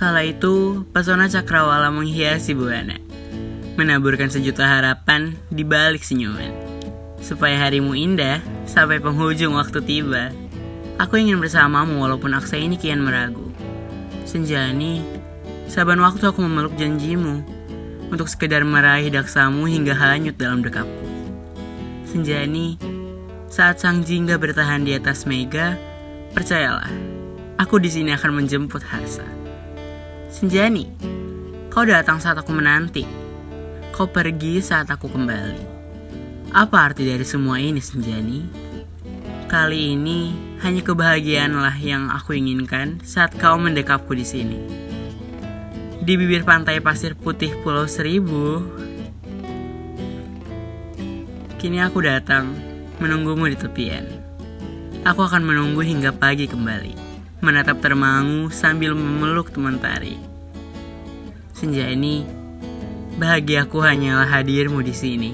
Kala itu, pesona cakrawala menghiasi buana, menaburkan sejuta harapan di balik senyuman. Supaya harimu indah sampai penghujung waktu tiba. Aku ingin bersamamu walaupun aksa ini kian meragu. Senjani, saban waktu aku memeluk janjimu untuk sekedar meraih daksamu hingga hanyut dalam dekapku. Senjani, saat sang jingga bertahan di atas mega, percayalah, aku di sini akan menjemput Harsa. Senjani, kau datang saat aku menanti. Kau pergi saat aku kembali. Apa arti dari semua ini, Senjani? Kali ini hanya kebahagiaanlah yang aku inginkan saat kau mendekapku di sini. Di bibir pantai pasir putih Pulau Seribu, kini aku datang menunggumu di tepian. Aku akan menunggu hingga pagi kembali menatap termangu sambil memeluk teman tari. Senja ini, bahagiaku hanyalah hadirmu di sini.